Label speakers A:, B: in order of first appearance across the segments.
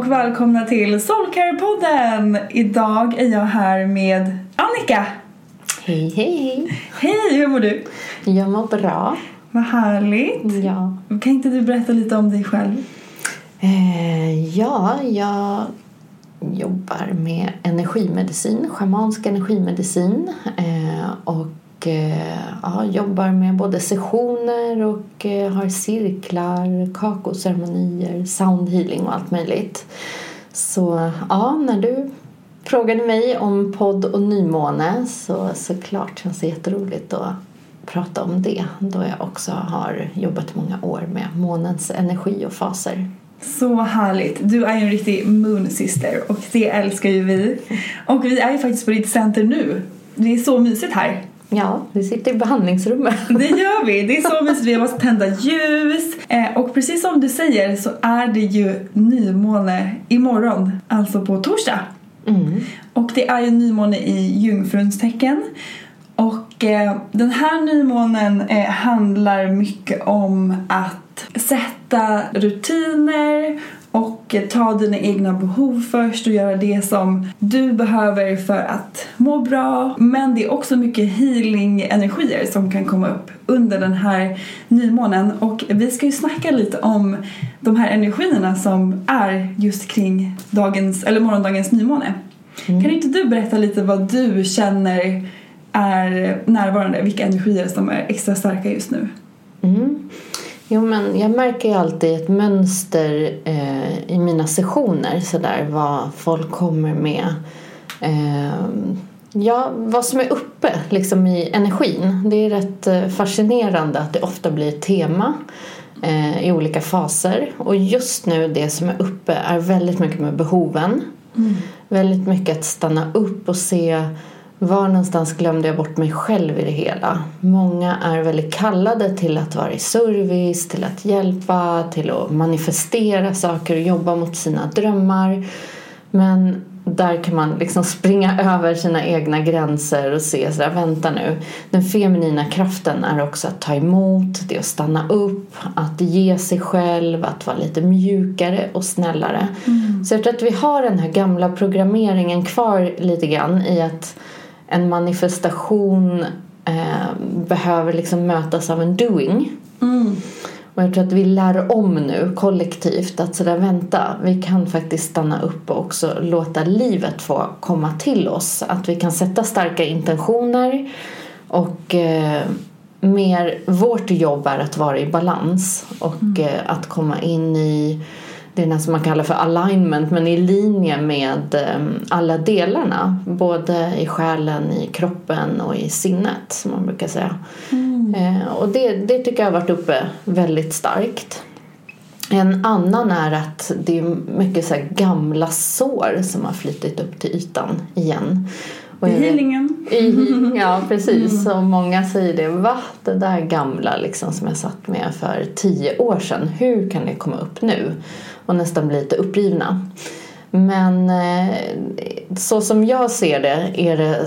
A: Och välkomna till Soulcare-podden! Idag är jag här med Annika.
B: Hej, hej.
A: Hej, hur mår du?
B: Jag mår bra.
A: Vad härligt.
B: Ja.
A: Kan inte du berätta lite om dig själv?
B: Eh, ja, jag jobbar med energimedicin, schamansk energimedicin. Eh, och och eh, ja, jobbar med både sessioner och eh, har cirklar, kakoceremonier, soundhealing och allt möjligt. Så ja, när du frågade mig om podd och nymåne så såklart känns det jätteroligt att prata om det då jag också har jobbat många år med månens energi och faser.
A: Så härligt. Du är ju en riktig moon sister och det älskar ju vi. Och vi är ju faktiskt på ditt center nu. Det är så mysigt här.
B: Ja, vi sitter i behandlingsrummet.
A: Det gör vi. Det är så mysigt. Vi har måste tända ljus. Eh, och precis som du säger så är det ju nymåne imorgon, alltså på torsdag.
B: Mm.
A: Och det är ju nymåne i jungfruns tecken. Och eh, den här nymånen eh, handlar mycket om att sätta rutiner och ta dina egna behov först och göra det som du behöver för att må bra. Men det är också mycket healing-energier som kan komma upp under den här nymånen. Och vi ska ju snacka lite om de här energierna som är just kring dagens, eller morgondagens nymåne. Kan inte du berätta lite vad du känner är närvarande, vilka energier som är extra starka just nu?
B: Mm. Jo, men jag märker ju alltid ett mönster eh, i mina sessioner sådär vad folk kommer med. Eh, ja, vad som är uppe liksom i energin. Det är rätt eh, fascinerande att det ofta blir ett tema eh, i olika faser. Och just nu det som är uppe är väldigt mycket med behoven. Väldigt mycket att stanna upp och se var någonstans glömde jag bort mig själv i det hela. Många är väldigt kallade till att vara i service, till att hjälpa, till att manifestera saker och jobba mot sina drömmar. Men där kan man liksom springa över sina egna gränser och se sådär, vänta nu. Den feminina kraften är också att ta emot, det är att stanna upp, att ge sig själv, att vara lite mjukare och snällare. Mm. Så jag tror att vi har den här gamla programmeringen kvar lite grann i att en manifestation eh, behöver liksom mötas av en doing. Mm. Och jag tror att vi lär om nu kollektivt att sådär vänta, vi kan faktiskt stanna upp och också låta livet få komma till oss. Att vi kan sätta starka intentioner och eh, mer vårt jobb är att vara i balans och mm. eh, att komma in i det är som man kallar för alignment men i linje med eh, alla delarna både i själen, i kroppen och i sinnet som man brukar säga. Mm. Eh, och det, det tycker jag har varit uppe väldigt starkt. En annan är att det är mycket så gamla sår som har flyttit upp till ytan igen.
A: I healingen.
B: I, ja, precis. Mm. Och många säger det. Va? Det där gamla liksom, som jag satt med för tio år sedan. Hur kan det komma upp nu? Och nästan bli lite uppgivna. Men eh, så som jag ser det är det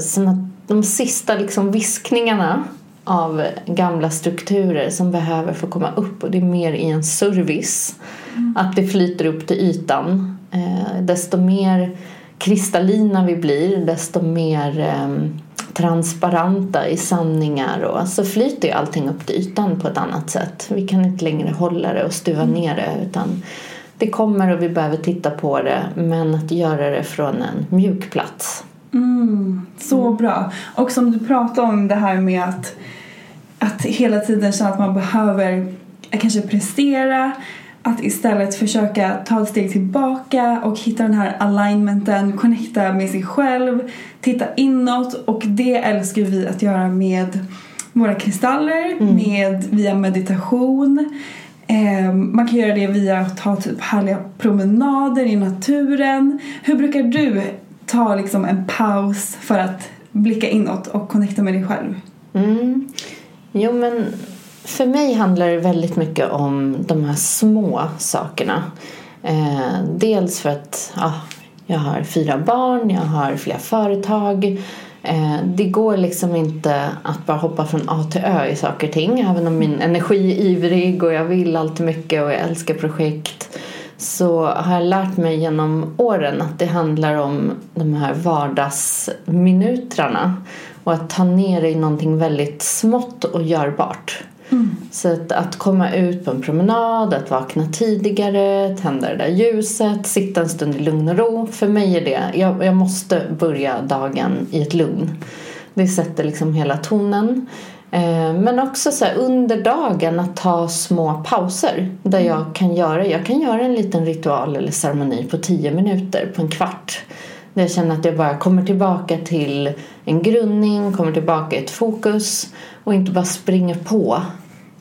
B: de sista liksom viskningarna av gamla strukturer som behöver få komma upp och det är mer i en service. Mm. Att det flyter upp till ytan. Eh, desto mer kristallina vi blir desto mer eh, transparenta i sanningar och så flyter ju allting upp till ytan på ett annat sätt. Vi kan inte längre hålla det och stuva mm. ner det utan det kommer och vi behöver titta på det men att göra det från en mjuk plats.
A: Mm, så mm. bra. Och som du pratade om det här med att, att hela tiden känna att man behöver kanske prestera att istället försöka ta ett steg tillbaka och hitta den här alignmenten, connecta med sig själv, titta inåt och det älskar vi att göra med våra kristaller, mm. med, via meditation. Eh, man kan göra det via att ta typ härliga promenader i naturen. Hur brukar du ta liksom en paus för att blicka inåt och connecta med dig själv?
B: Mm. Jo men för mig handlar det väldigt mycket om de här små sakerna. Eh, dels för att ja, jag har fyra barn, jag har flera företag. Eh, det går liksom inte att bara hoppa från A till Ö i saker och ting. Även om min energi är ivrig och jag vill alltid mycket och jag älskar projekt så har jag lärt mig genom åren att det handlar om de här vardagsminuterna och att ta ner det i någonting väldigt smått och görbart. Så att, att, komma ut på en promenad, att vakna tidigare, tända det där ljuset, sitta en stund i lugn och ro. För mig är det, jag, jag måste börja dagen i ett lugn. Det sätter liksom hela tonen. Eh, men också så här, under dagen att ta små pauser där jag kan göra, jag kan göra en liten ritual eller ceremoni på tio minuter, på en kvart. Där jag känner att jag bara kommer tillbaka till en grundning, kommer tillbaka i ett fokus och inte bara springer på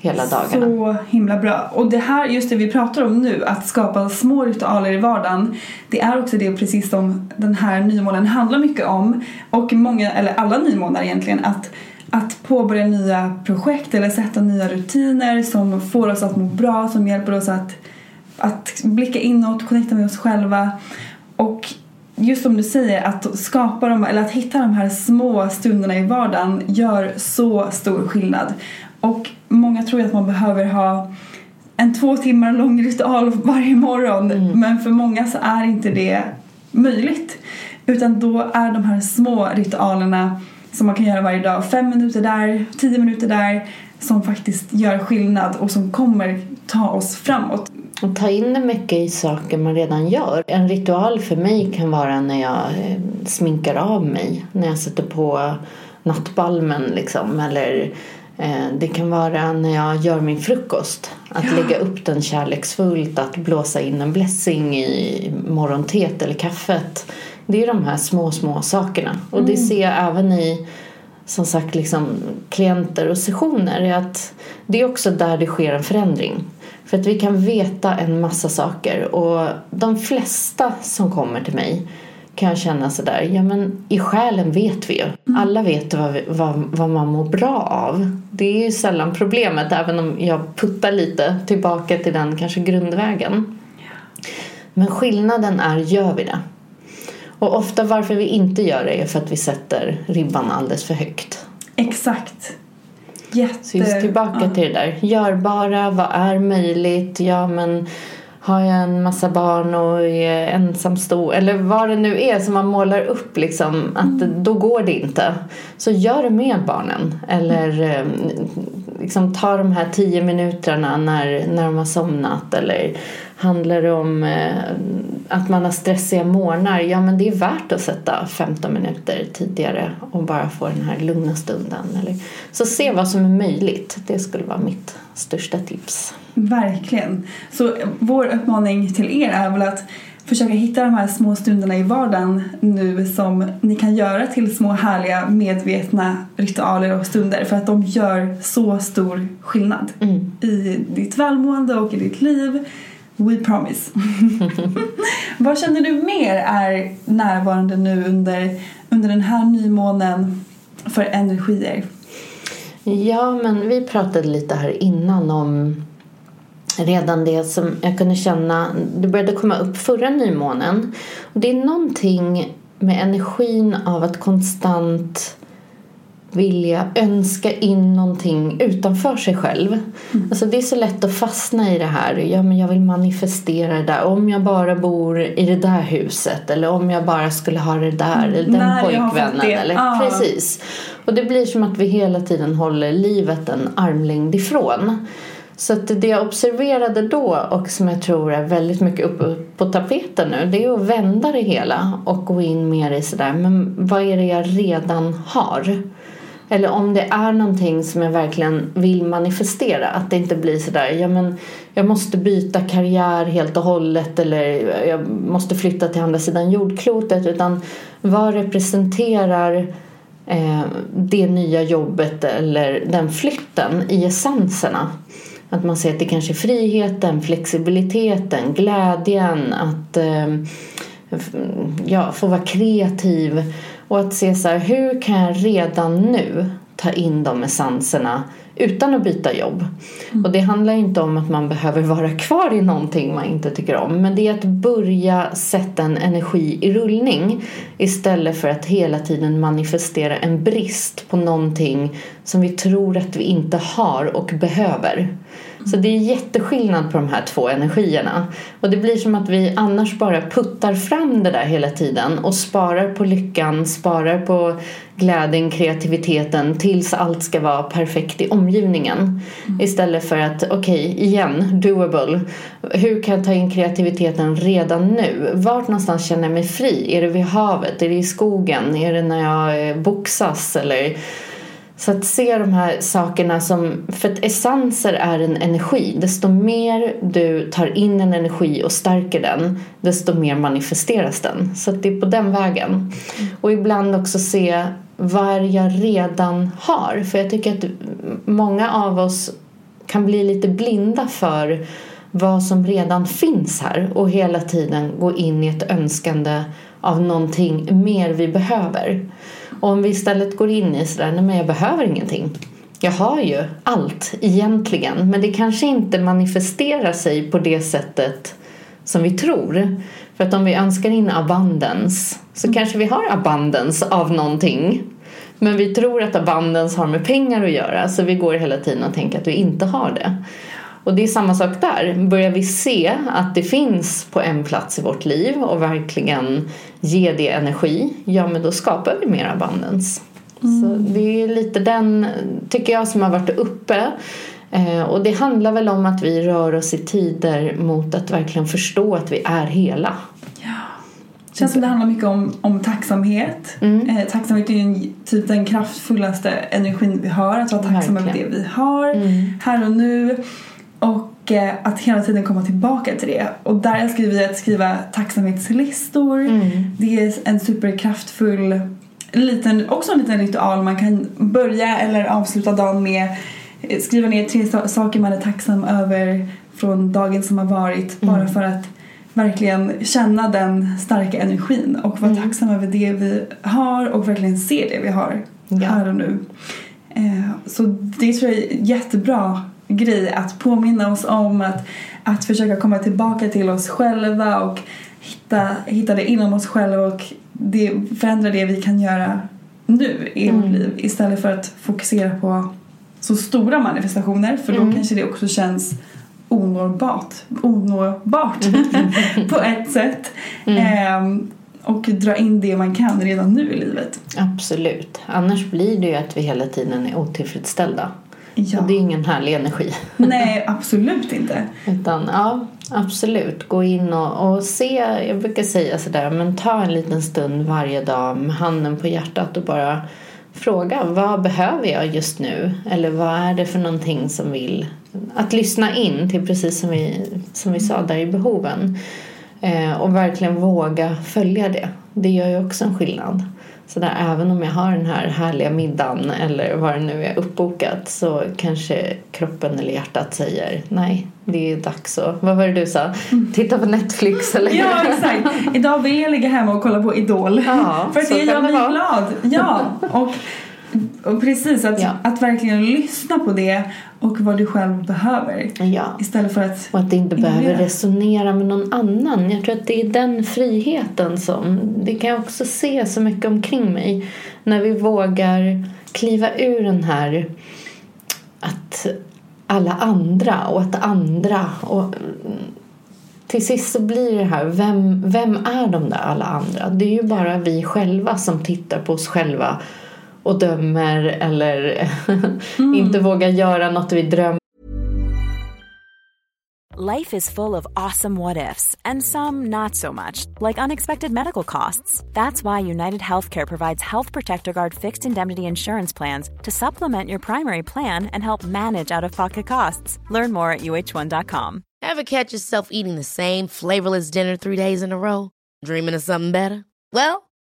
B: hela dagarna.
A: Så himla bra. Och det här, just det vi pratar om nu, att skapa små ritualer i vardagen. Det är också det precis som den här nymånen handlar mycket om. Och många, eller alla nymånar egentligen, att att påbörja nya projekt eller sätta nya rutiner som får oss att må bra, som hjälper oss att, att blicka inåt, connecta med oss själva. Och just som du säger, att skapa dem, eller att hitta de här små stunderna i vardagen gör så stor skillnad. Och många tror att man behöver ha en två timmar lång ritual varje morgon mm. men för många så är inte det möjligt. Utan då är de här små ritualerna som man kan göra varje dag, fem minuter där, tio minuter där som faktiskt gör skillnad och som kommer ta oss framåt.
B: Och ta in mycket i saker man redan gör. En ritual för mig kan vara när jag eh, sminkar av mig, när jag sätter på nattbalmen liksom eller det kan vara när jag gör min frukost. Att ja. lägga upp den kärleksfullt, att blåsa in en blessing i morgonteet eller kaffet. Det är de här små, små sakerna. Och mm. det ser jag även i som sagt liksom, klienter och sessioner. Att det är också där det sker en förändring. För att vi kan veta en massa saker och de flesta som kommer till mig kan jag känna sådär, ja men i själen vet vi ju. Mm. Alla vet vad, vi, vad, vad man mår bra av. Det är ju sällan problemet, även om jag puttar lite tillbaka till den kanske grundvägen. Men skillnaden är, gör vi det? Och ofta varför vi inte gör det är för att vi sätter ribban alldeles för högt.
A: Exakt. Jätte...
B: Så just tillbaka
A: ja.
B: till det där. Görbara, vad är möjligt? Ja men har jag en massa barn och är ensamstående eller vad det nu är som man målar upp liksom att då går det inte. Så gör det med barnen. Eller eh, liksom ta de här tio minuterna när, när de har somnat eller handlar det om eh, att man har stressiga morgnar, ja men det är värt att sätta 15 minuter tidigare och bara få den här lugna stunden. Eller, så se vad som är möjligt, det skulle vara mitt största tips.
A: Verkligen. Så vår uppmaning till er är väl att försöka hitta de här små stunderna i vardagen nu som ni kan göra till små härliga medvetna ritualer och stunder för att de gör så stor skillnad
B: Mm.
A: i ditt välmående och i ditt liv. We promise. Vad känner du mer är närvarande nu under, under den här nymånen för energier?
B: Ja, men vi pratade lite här innan om redan det som jag kunde känna, det började komma upp förra nymånen. Och det är någonting med energin av att konstant vilja önska in någonting utanför sig själv. Alltså det är så lätt att fastna i det här. Ja, men jag vill manifestera det där. Om jag bara bor i det där huset eller om jag bara skulle ha det där eller den
A: När
B: pojkvännen. Eller,
A: Ja.
B: Precis. Och det blir som att vi hela tiden håller livet en armlängd ifrån. Så att det jag observerade då och som jag tror är väldigt mycket uppe på tapeten nu det är att vända det hela och gå in mer i sådär men vad är det jag redan har? Eller om det är någonting som jag verkligen vill manifestera att det inte blir sådär ja men jag måste byta karriär helt och hållet eller jag måste flytta till andra sidan jordklotet utan vad representerar eh, det nya jobbet eller den flytten i essenserna. Att man ser att det kanske är friheten, flexibiliteten, glädjen, att eh, ja, få vara kreativ och att se så här, hur kan jag redan nu ta in de essenserna utan att byta jobb. Och det handlar inte om att man behöver vara kvar i någonting man inte tycker om men det är att börja sätta en energi i rullning istället för att hela tiden manifestera en brist på någonting som vi tror att vi inte har och behöver. Så det är jätteskillnad på de här två energierna. Och det blir som att vi annars bara puttar fram det där hela tiden och sparar på lyckan, sparar på glädjen, kreativiteten tills allt ska vara perfekt i omgivningen. Istället för att, okej, igen, doable. Hur kan jag ta in kreativiteten redan nu? Vart någonstans känner jag mig fri? Är det vid havet? Är det i skogen? Är det när jag eh, boxas? Eller så att se de här sakerna som, för att essenser är en energi. Desto mer du tar in en energi och stärker den, desto mer manifesteras den. Så att det är på den vägen. Och ibland också se vad jag redan har. För jag tycker att många av oss kan bli lite blinda för vad som redan finns här och hela tiden gå in i ett önskande av någonting mer vi behöver. Om vi istället går in i sådär, nej men jag behöver ingenting. Jag har ju allt egentligen, men det kanske inte manifesterar sig på det sättet som vi tror. För att om vi önskar in abundance så kanske vi har abundance av någonting. Men vi tror att abundance har med pengar att göra så vi går hela tiden och tänker att vi inte har det. Och det är samma sak där. Börjar vi se att det finns på en plats i vårt liv och verkligen ge det energi, ja men då skapar vi mer abundance. Så det är lite den, tycker jag, som har varit uppe. Eh, och det handlar väl om att vi rör oss i tider mot att verkligen förstå att vi är hela.
A: Det känns som det handlar mycket om, om tacksamhet.
B: Mm.
A: Eh, tacksamhet är ju en, typ den kraftfullaste energin vi har. Att vara tacksam över det vi har
B: Mm.
A: här och nu. Och eh, att hela tiden komma tillbaka till det. Och där älskar vi att skriva tacksamhetslistor.
B: Mm.
A: Det är en superkraftfull liten, också en liten ritual man kan börja eller avsluta dagen med. Eh, Skriva ner tre sa- saker man är tacksam över från dagen som har varit. Bara
B: Mm.
A: för att verkligen känna den starka energin och vara
B: Mm.
A: tacksam över det vi har och verkligen se det vi har
B: Ja.
A: här och nu. Eh, Så det tror jag är jättebra grej att påminna oss om att, att försöka komma tillbaka till oss själva och hitta, hitta det inom oss själva och det, förändra det vi kan göra nu i vårt liv istället för att fokusera på så stora manifestationer för då kanske det också känns onåbart, onåbart på ett sätt. Ehm, och dra in det man kan redan nu i livet.
B: Absolut. Annars blir det ju att vi hela tiden är otillfredsställda.
A: Ja.
B: Och det är ingen härlig energi.
A: Nej, absolut inte.
B: Utan ja, absolut. Gå in och, och se. Jag brukar säga sådär, men ta en liten stund varje dag med handen på hjärtat och bara fråga vad behöver jag just nu? Eller vad är det för någonting som vill... Att lyssna in till precis som vi, som vi sa där i behoven. Eh, och verkligen våga följa det. Det gör ju också en skillnad. Så där, även om jag har den här härliga middagen eller vad det nu är uppbokat så kanske kroppen eller hjärtat säger nej, det är dags att, vad var det du sa? Titta på Netflix eller?
A: Ja, exakt. Idag vill jag ligga hemma och kolla på Idol.
B: Ja,
A: för att det gör mig glad. Ja, och, och precis att,
B: Ja.
A: att verkligen lyssna på det och vad du själv behöver.
B: Ja.
A: Istället för att
B: Och att det inte
A: Ignorera.
B: behöver resonera med någon annan. Jag tror att det är den friheten som... Det kan jag också se så mycket omkring mig. När vi vågar kliva ur den här... Att alla andra och att andra... Och, till sist så blir det här, vem, vem är de där alla andra? Det är ju bara vi själva som tittar på oss själva och dömer eller inte vågar göra något vi drömmer
C: Life is full of awesome what ifs, and some not so much, like unexpected medical costs. That's why United Healthcare provides Health Protector Guard fixed indemnity insurance plans to supplement your primary plan and help manage out of pocket costs. Learn more at uh1.com.
D: Ever catch yourself eating the same flavorless dinner three days in a row? Dreaming of something better? Well,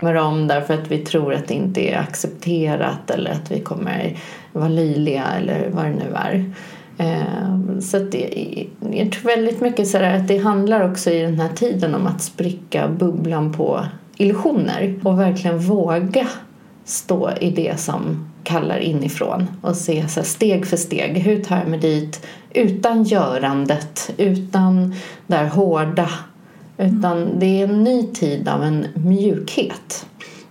B: Kommer om därför att vi tror att det inte är accepterat eller att vi kommer vara löjliga eller vad det nu är. Ehm, så att det, jag tror väldigt mycket så där att det handlar också i den här tiden om att spricka bubblan på illusioner och verkligen våga stå i det som kallar inifrån och se så här, steg för steg. Hur tar jag mig dit utan görandet, utan det här hårda utan det är en ny tid av en mjukhet.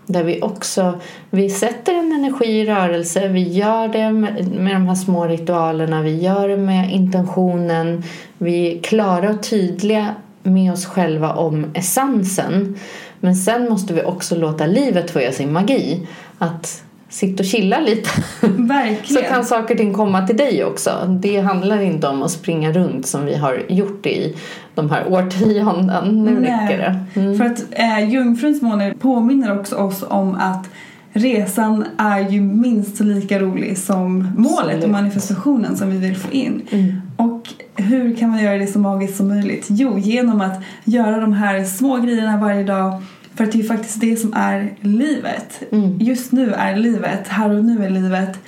B: Där vi också vi sätter en energi i rörelse, vi gör det med, med de här små ritualerna, vi gör det med intentionen, vi är klara och tydliga med oss själva om essensen. Men sen måste vi också låta livet få göra sin magi. Att sitta och chilla lite. Så
A: Verkligen.
B: kan saker och ting komma till dig också. Det handlar inte om att springa runt som vi har gjort i de här årtionden. Nu räcker det. Mm.
A: För att eh, Jungfruns måne påminner också oss om att resan är ju minst så lika rolig som målet
B: Absolut.
A: och manifestationen som vi vill få in.
B: Mm.
A: Och hur kan man göra det så magiskt som möjligt? Jo, genom att göra de här små grejerna varje dag För att det är ju faktiskt det som är livet.
B: Mm.
A: Just nu är livet, här och nu är livet.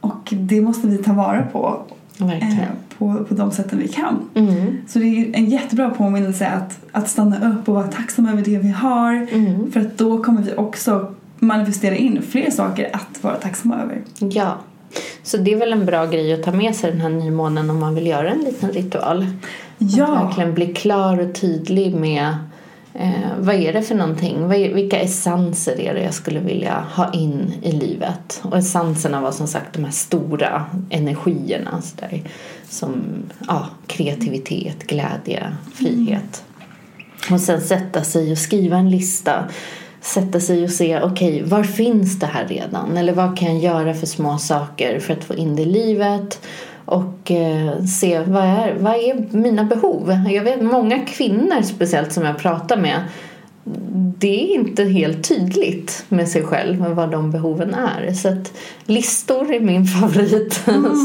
A: Och det måste vi ta vara på. Eh, på, på de sätten vi kan.
B: Mm.
A: Så det är en jättebra påminnelse att, att stanna upp och vara tacksam över det vi har.
B: Mm.
A: För att då kommer vi också manifestera in fler saker att vara tacksamma över.
B: Ja. Så det är väl en bra grej att ta med sig den här nymånen om man vill göra en liten ritual.
A: Ja.
B: Att verkligen bli klar och tydlig med eh, vad är det för någonting? Är, vilka essenser är det jag skulle vilja ha in i livet? Och essenserna var som sagt de här stora energierna så där, som ja, kreativitet, glädje, frihet. Och sen sätta sig och skriva en lista. Sätta sig och se, okej, var finns det här redan? Eller vad kan jag göra för små saker för att få in det i livet? Och eh, se, vad är, vad är mina behov? Jag vet många kvinnor speciellt som jag pratar med det är inte helt tydligt med sig själv vad de behoven är. Så att listor är min favorit.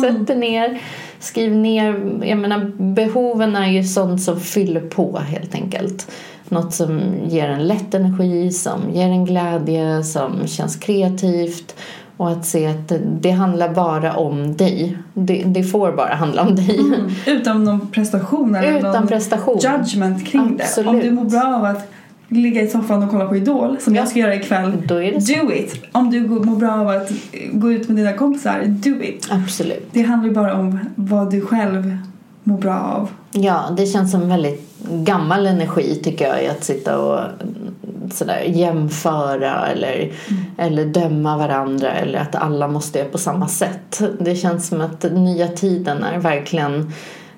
B: Sätt dig ner, skriv ner. Jag menar, behoven är ju sånt som fyller på helt enkelt. Något som ger en lätt energi, som ger en glädje, som känns kreativt. Och att se att det handlar bara om dig. Det, det får bara handla om dig.
A: Utan någon prestation eller
B: Utan
A: någon
B: prestation.
A: judgment kring det.
B: Absolut.
A: Om du mår bra av att ligga i soffan och kolla på Idol som
B: Ja.
A: jag ska göra ikväll.
B: Då är det så.
A: Do it! Om du mår bra av att gå ut med dina kompisar, do it!
B: Absolut.
A: Det handlar ju bara om vad du själv mår bra av.
B: Ja, det känns som väldigt gammal energi tycker jag i att sitta och mm, sådär jämföra eller, eller döma varandra eller att alla måste göra på samma sätt. Det känns som att nya tiden är verkligen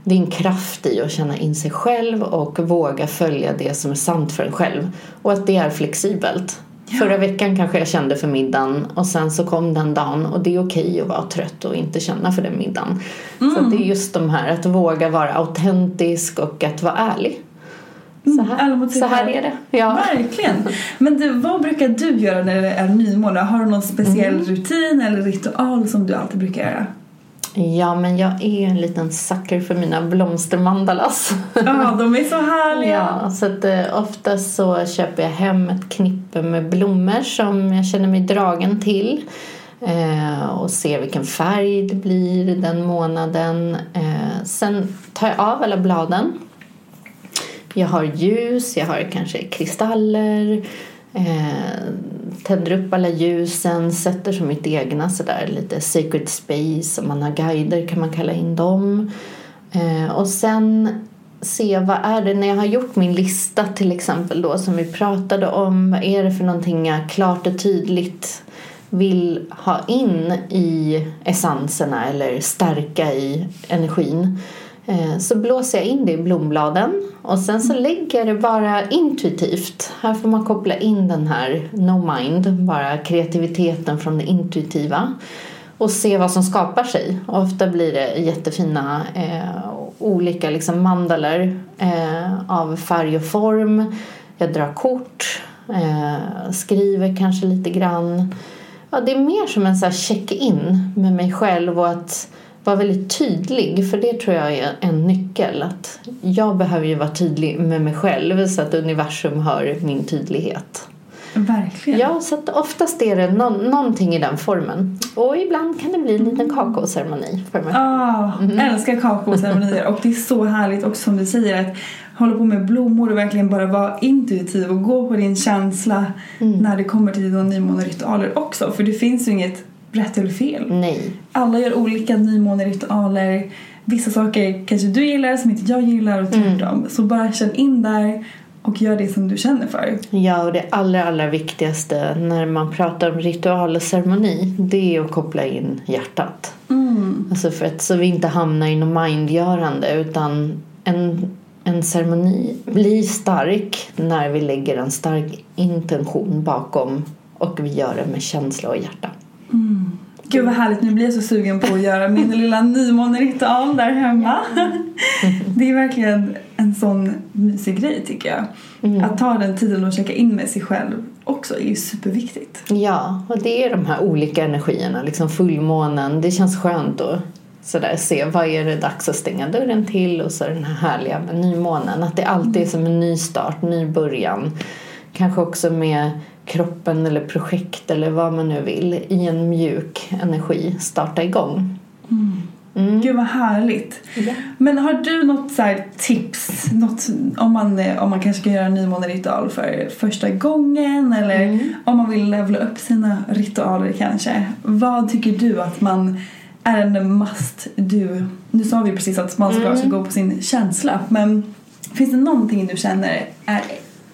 B: en kraft i att känna in sig själv och våga följa det som är sant för en själv. Och att det är flexibelt. Förra veckan kanske jag kände för middagen och sen så kom den dagen och det är okej att vara trött och inte känna för den middagen. Så att det är just de här att våga vara autentisk och att vara ärlig. Så
A: ärlig
B: här, så här är det. Ja.
A: Verkligen! Men du, vad brukar du göra när det är nymåne? Har du någon speciell
B: Mm.
A: rutin eller ritual som du alltid brukar göra?
B: Ja, men jag är en liten sucker för mina blomstermandalas.
A: Ja, de är så härliga!
B: Ja, så att eh, oftast så köper jag hem ett knippe med blommor som jag känner mig dragen till. Eh, och ser vilken färg det blir den månaden. Eh, sen tar jag av alla bladen. Jag har ljus, jag har kanske kristaller. Eh, tänder upp alla ljusen, sätter som mitt egna sådär lite sacred space. Om man har guider kan man kalla in dem. Eh, och sen se vad är det när jag har gjort min lista till exempel då som vi pratade om. Vad är det för någonting jag klart och tydligt vill ha in i essenserna eller stärka i energin. Eh, så blåser jag in det i blombladen och sen så lägger jag det bara intuitivt. Här får man koppla in den här no mind, bara kreativiteten från det intuitiva och se vad som skapar sig. Och ofta blir det jättefina eh, olika liksom mandaler eh, av färg och form. Jag drar kort, eh, skriver kanske lite grann. Ja, det är mer som en så check-in med mig själv och att vara väldigt tydlig. För det tror jag är en nyckel. Att jag behöver ju vara tydlig med mig själv så att universum hör min tydlighet.
A: Verkligen.
B: Ja, så att oftast är det nå- någonting i den formen. Och ibland kan det bli en liten kakaoceremoni för mig.
A: Ah, älskar kakaoceremonier och det är så härligt också som du säger att hålla på med blommor och verkligen bara vara intuitiv och gå på din känsla när det kommer till dina nymåneritualer också för det finns ju inget rätt eller fel.
B: Nej.
A: Alla gör olika nymåneritualer. Vissa saker kanske du gillar som inte jag gillar och tvärtom. Så bara känn in där och gör det som du känner för.
B: Ja, och det allra, allra viktigaste när man pratar om ritual och ceremoni det är att koppla in hjärtat. Alltså för att så vi inte hamnar i något mindgörande utan en, en ceremoni blir stark när vi lägger en stark intention bakom och vi gör det med känsla och hjärta.
A: Gud vad härligt, nu blir jag så sugen på att göra min lilla nymåneritual där hemma. Det är verkligen en sån mysig grej tycker jag. Att ta den tiden och checka in med sig själv också är ju superviktigt.
B: Ja, och det är de här olika energierna, liksom fullmånen. Det känns skönt att sådär se vad är det dags att stänga dörren till och så den här härliga med nymånen. Att det alltid är som en ny start, ny början. kanske också med kroppen eller projekt eller vad man nu vill i en mjuk energi starta igång.
A: Mm. Gud vad härligt.
B: Ja.
A: Men har du något så här tips? Något, om, man, eh, om man kanske ska göra en nymåneritual för första gången eller
B: Mm.
A: om man vill levla upp sina ritualer kanske. Vad tycker du att man är en must do? Nu sa vi precis att man ska
B: Mm.
A: också gå på sin känsla men finns det någonting du känner är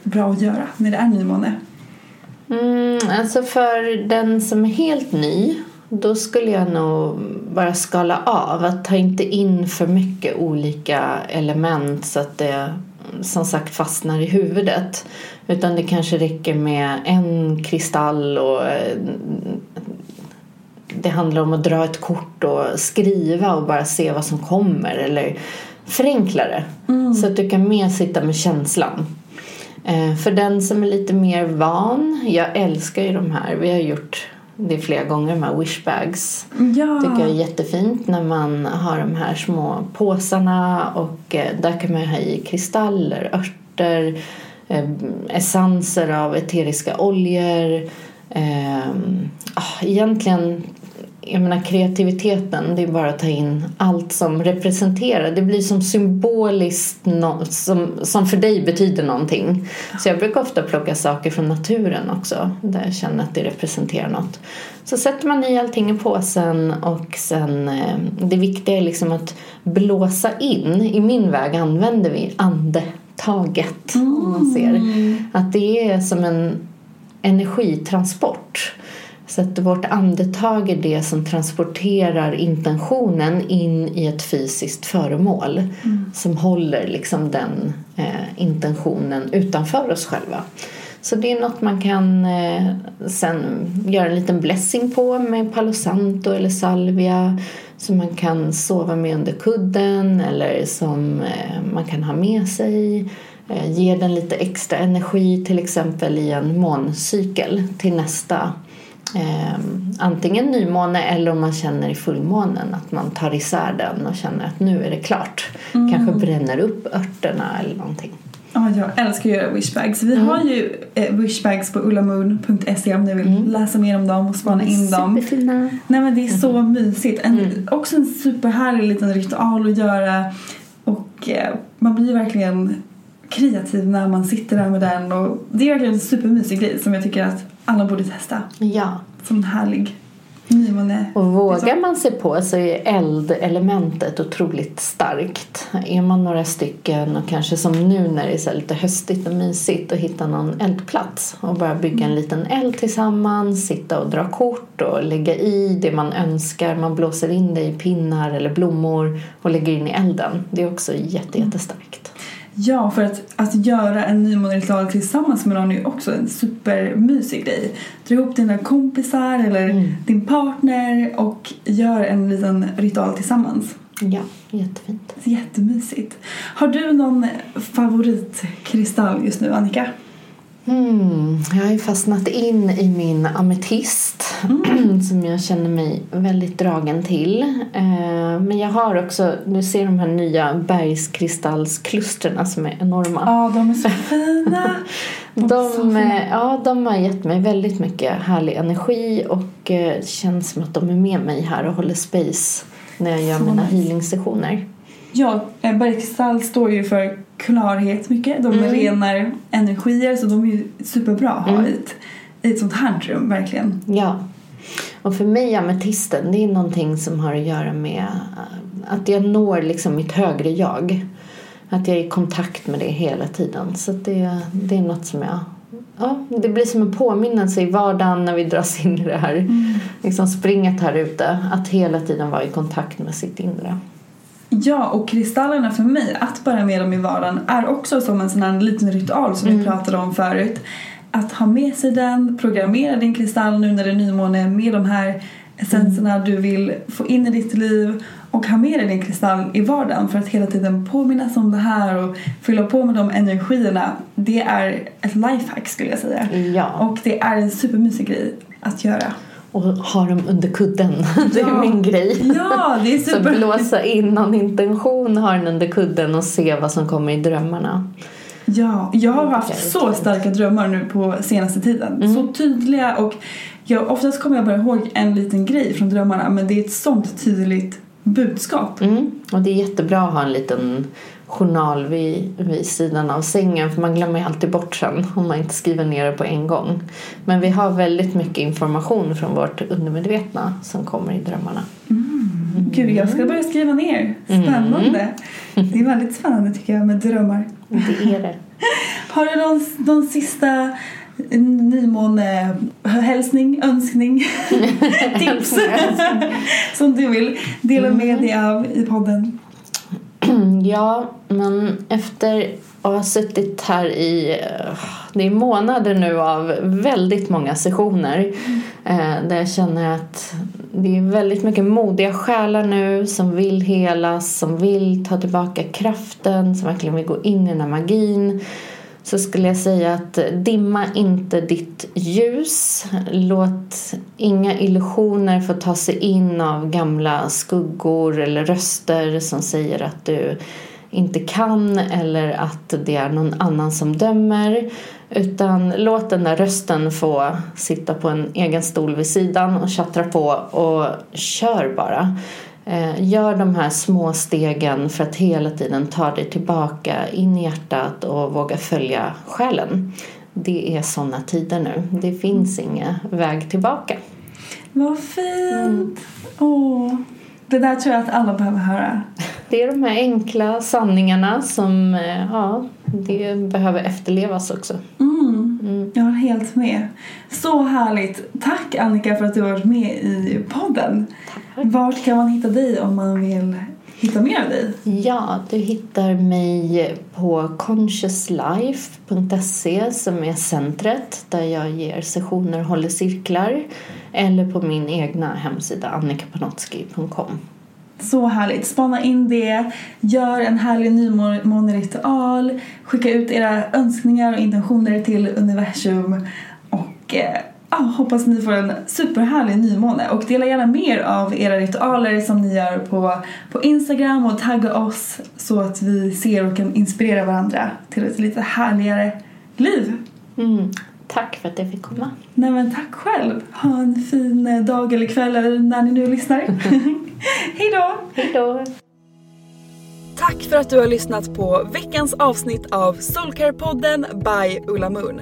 A: bra att göra när det är nymåne?
B: Mm, alltså för den som är helt ny då skulle jag nog bara skala av. Att ta inte in för mycket olika element så att det som sagt fastnar i huvudet. Utan det kanske räcker med en kristall och eh, det handlar om att dra ett kort och skriva och bara se vad som kommer eller förenkla det. Så att du kan mer sitta med känslan. Eh, För den som är lite mer van, jag älskar ju de här, vi har gjort det flera gånger, de här wishbags.
A: Ja.
B: tycker jag är jättefint när man har de här små påsarna och eh, där kan man ha i kristaller, örter, eh, essenser av eteriska oljor. Eh, ah, egentligen, jag menar kreativiteten, det är bara att ta in allt som representerar. Det blir som symboliskt, no, som, som för dig betyder någonting. Så jag brukar ofta plocka saker från naturen också, där jag känner att det representerar något. Så sätter man i allting i påsen och sen eh, det viktiga är liksom att blåsa in. I min väg använder vi andetaget. Om man ser. Att det är som en energitransport. Så att vårt andetag är det som transporterar intentionen in i ett fysiskt föremål som håller liksom den eh, intentionen utanför oss själva. Så det är något man kan eh, sen göra en liten blessing på med Palo Santo eller salvia som man kan sova med under kudden eller som eh, man kan ha med sig. Eh, ger den lite extra energi till exempel i en måncykel till nästa eh, antingen nymåne eller om man känner i fullmånen att man tar isär den och känner att nu är det klart. Kanske bränner upp örterna eller någonting.
A: Ja, jag älskar att göra wishbags. Vi har ju eh, wishbags på ullamoon.se om ni vill läsa mer om dem och spana in dem.
B: Superfina.
A: Nej men det är så mysigt. En, Också en superhärlig liten ritual att göra. Och eh, man blir verkligen kreativ när man sitter där med den. Och det är verkligen en supermysig grej som jag tycker att alla borde testa.
B: Ja,
A: Som en härlig nymåne.
B: och vågar man sig på så är eldelementet otroligt starkt. Är man några stycken och kanske som nu när det är lite höstigt och mysigt och hitta någon eldplats och bara bygga en liten eld tillsammans, sitta och dra kort och lägga i det man önskar. Man blåser in det i pinnar eller blommor och lägger in i elden. Det är också jätte, jättestarkt.
A: Ja, för att, att göra en nymåneritual tillsammans med någon är ju också en supermysig grej. Dra ihop dina kompisar eller din partner och gör en liten ritual tillsammans.
B: Ja, jättefint.
A: Jättemysigt. Har du någon favoritkristall just nu, Annika?
B: Mm, jag har ju fastnat in i min ametist som jag känner mig väldigt dragen till. Eh, men jag har också, du ser de här nya bergskristallsklustren som är enorma.
A: Ja, de är så fina. De, är så
B: De,
A: fina.
B: eh, ja, de har gett mig väldigt mycket härlig energi och eh, känns som att de är med mig här och håller space när jag gör
A: Så
B: mina
A: nice.
B: healingsessioner.
A: Ja, bergkristall står ju för klarhet mycket. De
B: Mm.
A: renar energier så de är ju superbra att ha
B: Mm.
A: i, ett, i ett sånt här rum, verkligen.
B: Ja. Och för mig ametisten, det är någonting som har att göra med eh, att jag når liksom mitt högre jag. Att jag är i kontakt med det hela tiden. Så det, det är något som jag... Ja, det blir som en påminnelse i vardagen när vi dras in i det här liksom springet här ute. Att hela tiden vara i kontakt med sitt inre.
A: Ja, och kristallerna för mig, att bära med dem i vardagen är också som en sån här liten ritual som vi pratade om förut. Att ha med sig den, programmera din kristall nu när det är nymåne med de här essenserna du vill få in i ditt liv och ha med dig din kristall i vardagen för att hela tiden påminnas om det här och fylla på med de energierna. Det är ett lifehack skulle jag säga.
B: Ja.
A: Och det är en supermysig grej att göra.
B: Och ha dem under kudden. Det är
A: Ja.
B: min grej.
A: Ja, det är
B: Så
A: super...
B: blåsa in någon intention, ha den under kudden och se vad som kommer i drömmarna.
A: Ja, jag har haft så starka drömmar nu på senaste tiden. Så tydliga och jag, oftast kommer jag bara ihåg en liten grej från drömmarna men det är ett sånt tydligt budskap.
B: Mm. Och det är jättebra att ha en liten journal vid, vid sidan av sängen för man glömmer ju alltid bort sen om man inte skriver ner det på en gång. Men vi har väldigt mycket information från vårt undermedvetna som kommer i drömmarna.
A: Gud, jag ska börja skriva ner. Spännande. Det är väldigt spännande tycker jag med drömmar.
B: Det är det.
A: Har du någon, någon sista nymåne-hälsning, önskning, tips som du vill dela med dig av i podden?
B: Ja, men efter att ha suttit här i eh, det är månader nu av väldigt många sessioner eh, där jag känner att det är väldigt mycket modiga själar nu som vill helas, som vill ta tillbaka kraften, som verkligen vill gå in i den här magin så skulle jag säga att dimma inte ditt ljus. Låt inga illusioner få ta sig in av gamla skuggor eller röster som säger att du inte kan eller att det är någon annan som dömer. Utan låt den där rösten få sitta på en egen stol vid sidan och tjattra på och kör bara. Eh, Gör de här små stegen för att hela tiden ta dig tillbaka in i hjärtat och våga följa själen. Det är sådana tider nu. Det finns ingen väg tillbaka.
A: Vad fint! Åh, det där tror jag att alla behöver höra.
B: Det är de här enkla sanningarna som eh, ja, det behöver efterlevas också.
A: Mm. Jag håller helt med. Så härligt. Tack Annika för att du har varit med i podden. Vart kan man hitta dig om man vill hitta mer av dig?
B: Ja, du hittar mig på consciouslife.se som är centret där jag ger sessioner och håller cirklar eller på min egna hemsida annikapanotski.com.
A: Så härligt. Spana in det. Gör en härlig nymåneritual. Skicka ut era önskningar och intentioner till universum. Och eh, hoppas ni får en superhärlig nymåne. Och dela gärna mer av era ritualer som ni gör på, på Instagram och tagga oss så att vi ser och kan inspirera varandra till ett lite härligare liv.
B: Mm. Tack för att jag fick komma.
A: Nej men tack själv. Ha en fin eh, dag eller kväll eller när ni nu lyssnar. Hej då!
B: Hej då!
A: Tack för att du har lyssnat på veckans avsnitt av Soulcare-podden by Ulla Moon.